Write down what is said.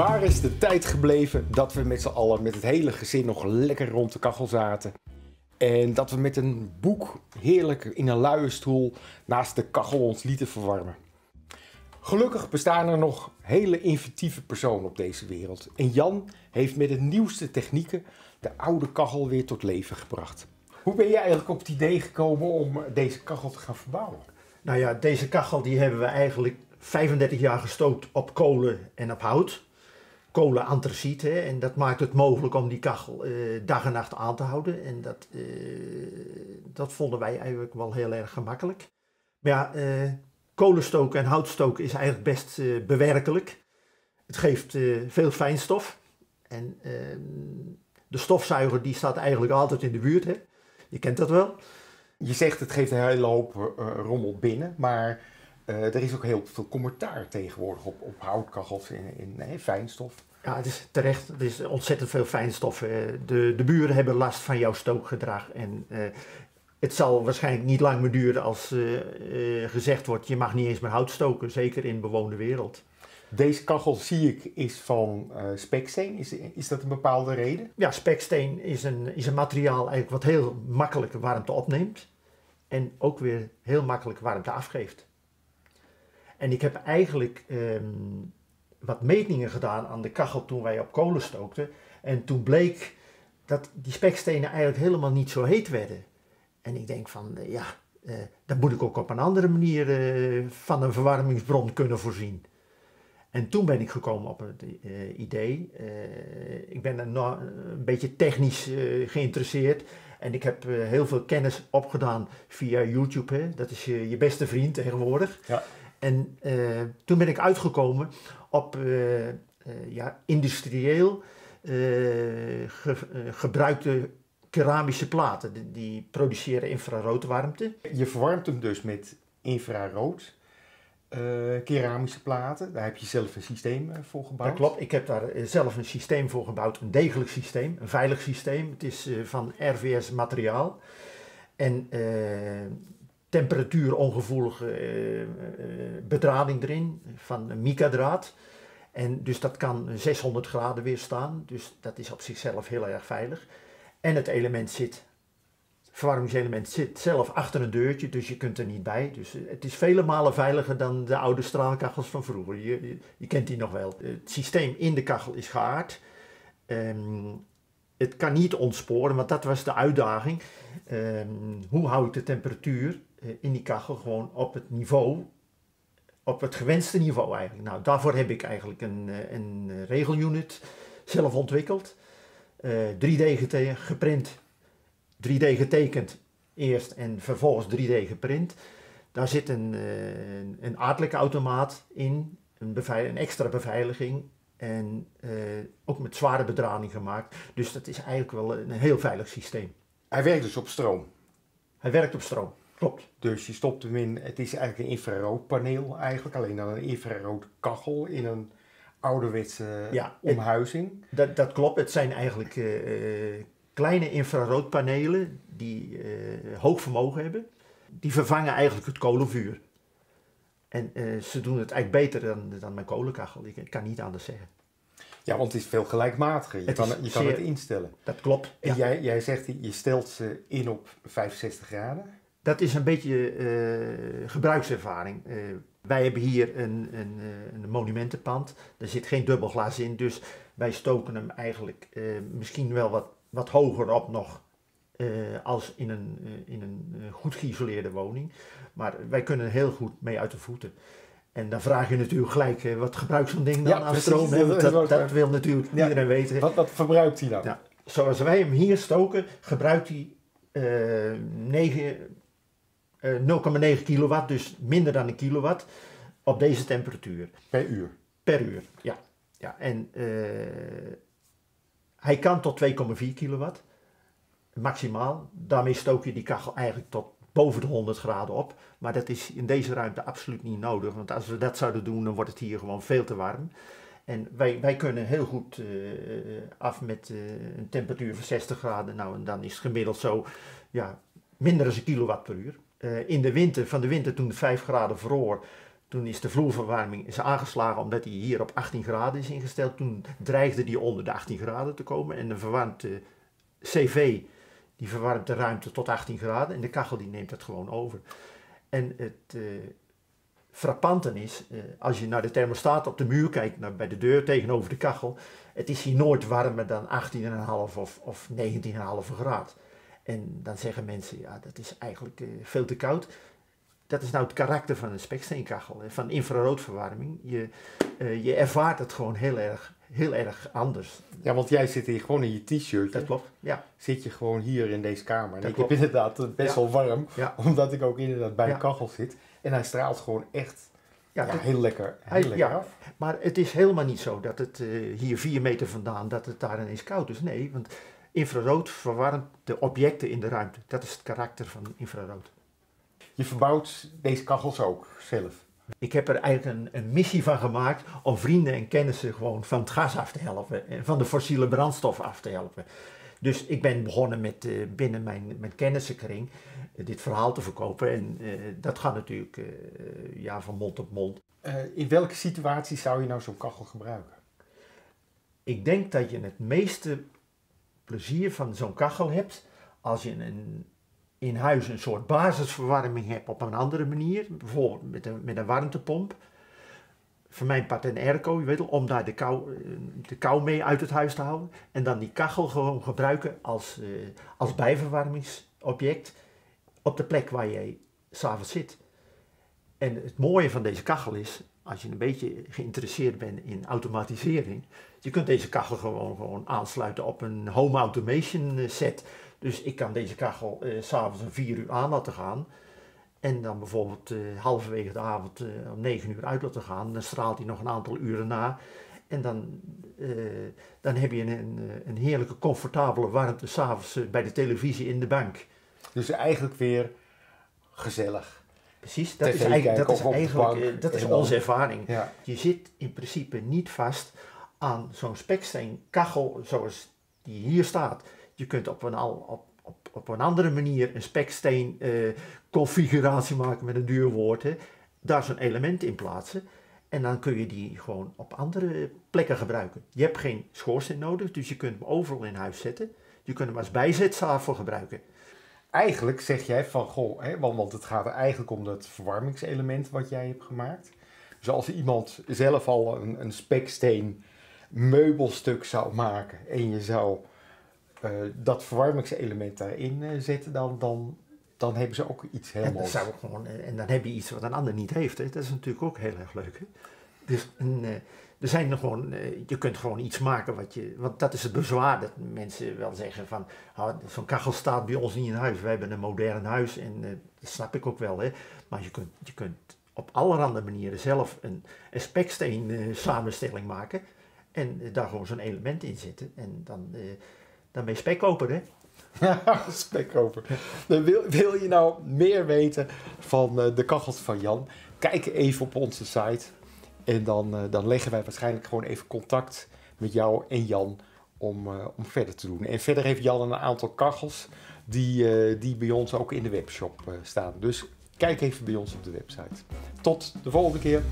Waar is de tijd gebleven dat we met z'n allen, met het hele gezin, nog lekker rond de kachel zaten? En dat we met een boek heerlijk in een luie stoel naast de kachel ons lieten verwarmen. Gelukkig bestaan er nog hele inventieve personen op deze wereld. En Jan heeft met de nieuwste technieken de oude kachel weer tot leven gebracht. Hoe ben je eigenlijk op het idee gekomen om deze kachel te gaan verbouwen? Nou ja, deze kachel die hebben we eigenlijk 35 jaar gestookt op kolen en op hout. Kolen antraciet, hè, en dat maakt het mogelijk om die kachel eh, dag en nacht aan te houden. En dat, eh, dat vonden wij eigenlijk wel heel erg gemakkelijk. Maar ja, eh, kolenstoken en houtstoken is eigenlijk best bewerkelijk. Het geeft veel fijnstof. En ehm, de stofzuiger die staat eigenlijk altijd in de buurt. Hè. Je kent dat wel. Je zegt het geeft een hele hoop rommel binnen, maar eh, er is ook heel veel commentaar tegenwoordig op, op houtkachels in, in nee, fijnstof. Ja, het is terecht. Er is ontzettend veel fijnstof. eh. De, de buren hebben last van jouw stookgedrag. En eh, het zal waarschijnlijk niet lang meer duren als eh, eh, gezegd wordt... je mag niet eens meer hout stoken, zeker in bewoonde wereld. Deze kachel zie ik is van eh speksteen. Is, is dat een bepaalde reden? Ja, speksteen is een, is een materiaal eigenlijk wat heel makkelijk warmte opneemt. En ook weer heel makkelijk warmte afgeeft. En ik heb eigenlijk ehm, wat metingen gedaan aan de kachel toen wij op kolen stookten. En toen bleek dat die spekstenen eigenlijk helemaal niet zo heet werden. En ik denk van, eh, ja, eh, dan moet ik ook op een andere manier eh, van een verwarmingsbron kunnen voorzien. En toen ben ik gekomen op het idee. ik ben een, een beetje technisch geïnteresseerd. En ik heb heel veel kennis opgedaan via YouTube. Hè? Dat is je, je beste vriend tegenwoordig. Ja. En eh, toen ben ik uitgekomen op eh, eh, ja, industrieel ge- gebruikte keramische platen. Die, die produceren infraroodwarmte. Je verwarmt hem dus met infrarood, keramische platen. Daar heb je zelf een systeem voor gebouwd. Dat klopt. Ik heb daar zelf een systeem voor gebouwd. Een degelijk systeem, een veilig systeem. Het is van RVS materiaal. En temperatuurongevoelige eh, bedrading erin van mica-draad. En dus dat kan 600 graden weerstaan. Dus dat is op zichzelf heel erg veilig. En het element zit, het verwarmingselement zit zelf achter een deurtje, dus je kunt er niet bij. Dus eh, het is vele malen veiliger dan de oude straalkachels van vroeger. Je, je, kent die nog wel. Het systeem in de kachel is geaard. Ehm, het kan niet ontsporen, want dat was de uitdaging. Ehm, hoe hou ik de temperatuur in die kachel gewoon op het niveau, op het gewenste niveau eigenlijk. Nou, daarvoor heb ik eigenlijk een, eh, een regelunit zelf ontwikkeld. Eh, 3D gete- geprint, 3D getekend eerst en vervolgens 3D geprint. Daar zit een, eh, een, een aardelijke automaat in, een, extra beveiliging en eh, ook met zware bedrading gemaakt. Dus dat is eigenlijk wel een heel veilig systeem. Hij werkt dus op stroom. Hij werkt op stroom, klopt. Dus je stopt hem in, het is eigenlijk een infraroodpaneel eigenlijk, alleen dan een infrarood kachel in een ouderwetse Ja, en- omhuizing. Dat, dat klopt. Het zijn eigenlijk eh, eh, kleine infraroodpanelen die eh, hoog vermogen hebben. Die vervangen eigenlijk het kolenvuur. En eh, ze doen het eigenlijk beter dan, dan mijn kolenkachel. Ik kan niet anders zeggen. Ja, want het is veel gelijkmaatiger. Je Het kan, je kan het instellen. Dat klopt. En Ja. jij, jij zegt, je stelt ze in op 65 graden. Dat is een beetje eh, gebruikservaring. Eh, wij hebben hier een, een, eh, een, monumentenpand. Er zit geen dubbelglas in, dus wij stoken hem eigenlijk misschien wel wat, wat hoger op nog als in een, in een goed geïsoleerde woning. Maar wij kunnen er heel goed mee uit de voeten. En dan vraag je natuurlijk gelijk, wat gebruikt zo'n ding dan ja, aan stroom? Dat, wil natuurlijk iedereen weten. Wat, wat verbruikt hij dan? Nou, zoals wij hem hier stoken, gebruikt hij 9 eh, 0,9 kilowatt, dus minder dan een kilowatt, op deze temperatuur. Per uur? Per uur, ja. ja en eh, hij kan tot 2,4 kilowatt, maximaal. Daarmee stook je die kachel eigenlijk tot boven de 100 graden op. Maar dat is in deze ruimte absoluut niet nodig, want als we dat zouden doen, dan wordt het hier gewoon veel te warm. En wij, wij kunnen heel goed eh, af met een temperatuur van 60 graden. Nou, en dan is het gemiddeld zo ja, minder dan een kilowatt per uur. Eh, in de winter, van de winter toen het 5 graden vroor, Toen is de vloerverwarming is aangeslagen omdat hij hier op 18 graden is ingesteld. Toen dreigde die onder de 18 graden te komen. En de verwarmte CV die verwarmt de ruimte tot 18 graden. En de kachel die neemt dat gewoon over. En het uh, is, uh, als je naar de thermostaat op de muur kijkt, naar, bij de deur tegenover de kachel. Het is hier nooit warmer dan 18,5 of, of 19,5 graden. En dan zeggen mensen, ja, dat is eigenlijk uh, veel te koud dat is nou het karakter van een speksteenkachel, van infraroodverwarming. Je, uh, je ervaart het gewoon heel erg, heel erg anders. Ja, want jij zit hier gewoon in je t-shirt. Dat klopt, ja. Zit je gewoon hier in deze kamer. En ik klopt. heb inderdaad best wel warm, ja. omdat ik ook inderdaad bij ja. een kachel zit. En hij straalt gewoon echt ja, dat, heel lekker, heel lekker af. Maar het is helemaal niet zo dat het uh, hier vier meter vandaan, dat het daar ineens koud is. Nee, want infrarood verwarmt de objecten in de ruimte. Dat is het karakter van infrarood. Je verbouwt deze kachels ook zelf. Ik heb er eigenlijk een, een, missie van gemaakt om vrienden en kennissen gewoon van het gas af te helpen en van de fossiele brandstof af te helpen. Dus ik ben begonnen met uh, binnen mijn, mijn kennissenkring uh, dit verhaal te verkopen en uh, dat gaat natuurlijk ja, van mond op mond. in welke situatie zou je nou zo'n kachel gebruiken? Ik denk dat je het meeste plezier van zo'n kachel hebt als je een in huis een soort basisverwarming heb op een andere manier, bijvoorbeeld met een, met een warmtepomp. Voor mijn part een airco, je weet om daar de kou, eh, de kou mee uit het huis te houden. En dan die kachel gewoon gebruiken als, uh, als bijverwarmingsobject op de plek waar jij s'avonds zit. En het mooie van deze kachel is, als je een beetje geïnteresseerd bent in automatisering, je kunt deze kachel gewoon, gewoon aansluiten op een home automation eh, set. Dus ik kan deze kachel uh, s'avonds om 4 uur aan laten gaan. En dan bijvoorbeeld uh, halverwege de avond uh, om 9 uur uit laten gaan. Dan straalt hij nog een aantal uren na. En dan, dan heb je een, een heerlijke, comfortabele warmte s'avonds bij de televisie in de bank. Dus eigenlijk weer gezellig. Precies, dat is eigenlijk, dat is, eigenlijk, dat is onze ervaring. Ja. Je zit in principe niet vast aan zo'n speksteen kachel zoals die hier staat. Je kunt op een, op, op, op een andere manier een speksteen uh, configuratie maken met een duur woord. Hè. Daar zo'n element in plaatsen. En dan kun je die gewoon op andere plekken gebruiken. Je hebt geen schoorsteen nodig, dus je kunt hem overal in huis zetten. Je kunt hem als bijzettafel gebruiken. Eigenlijk zeg jij van, goh, hè, want, want het gaat er eigenlijk om dat verwarmingselement wat jij hebt gemaakt. Dus als iemand zelf al een, een speksteen meubelstuk zou maken en je zou uh, dat verwarmingselement daarin uh, zetten, dan, dan, dan hebben ze ook iets heel moois. Zou gewoon, eh, en dan heb je iets wat een ander niet heeft. Hè. Dat is natuurlijk ook heel erg leuk. Hè. Dus een, er zijn er gewoon, je kunt gewoon iets maken wat je, want dat is het bezwaar dat mensen wel zeggen van, oh, zo'n kachel staat bij ons niet in huis. Wij hebben een modern huis en dat snap ik ook wel. Hè. Maar je kunt, je kunt op allerhande manieren zelf een, een speksteen samenstelling maken en daar gewoon zo'n element in zitten. En dan dan ben je spekkoper, hè? Ja, spekkoper. Wil, wil je nou meer weten van de kachels van Jan? Kijk even op onze site. En dan, uh, dan leggen wij waarschijnlijk gewoon even contact met jou en Jan om, uh, om verder te doen. En verder heeft Jan een aantal kachels die, die bij ons ook in de webshop staan. Dus kijk even bij ons op de website. Tot de volgende keer.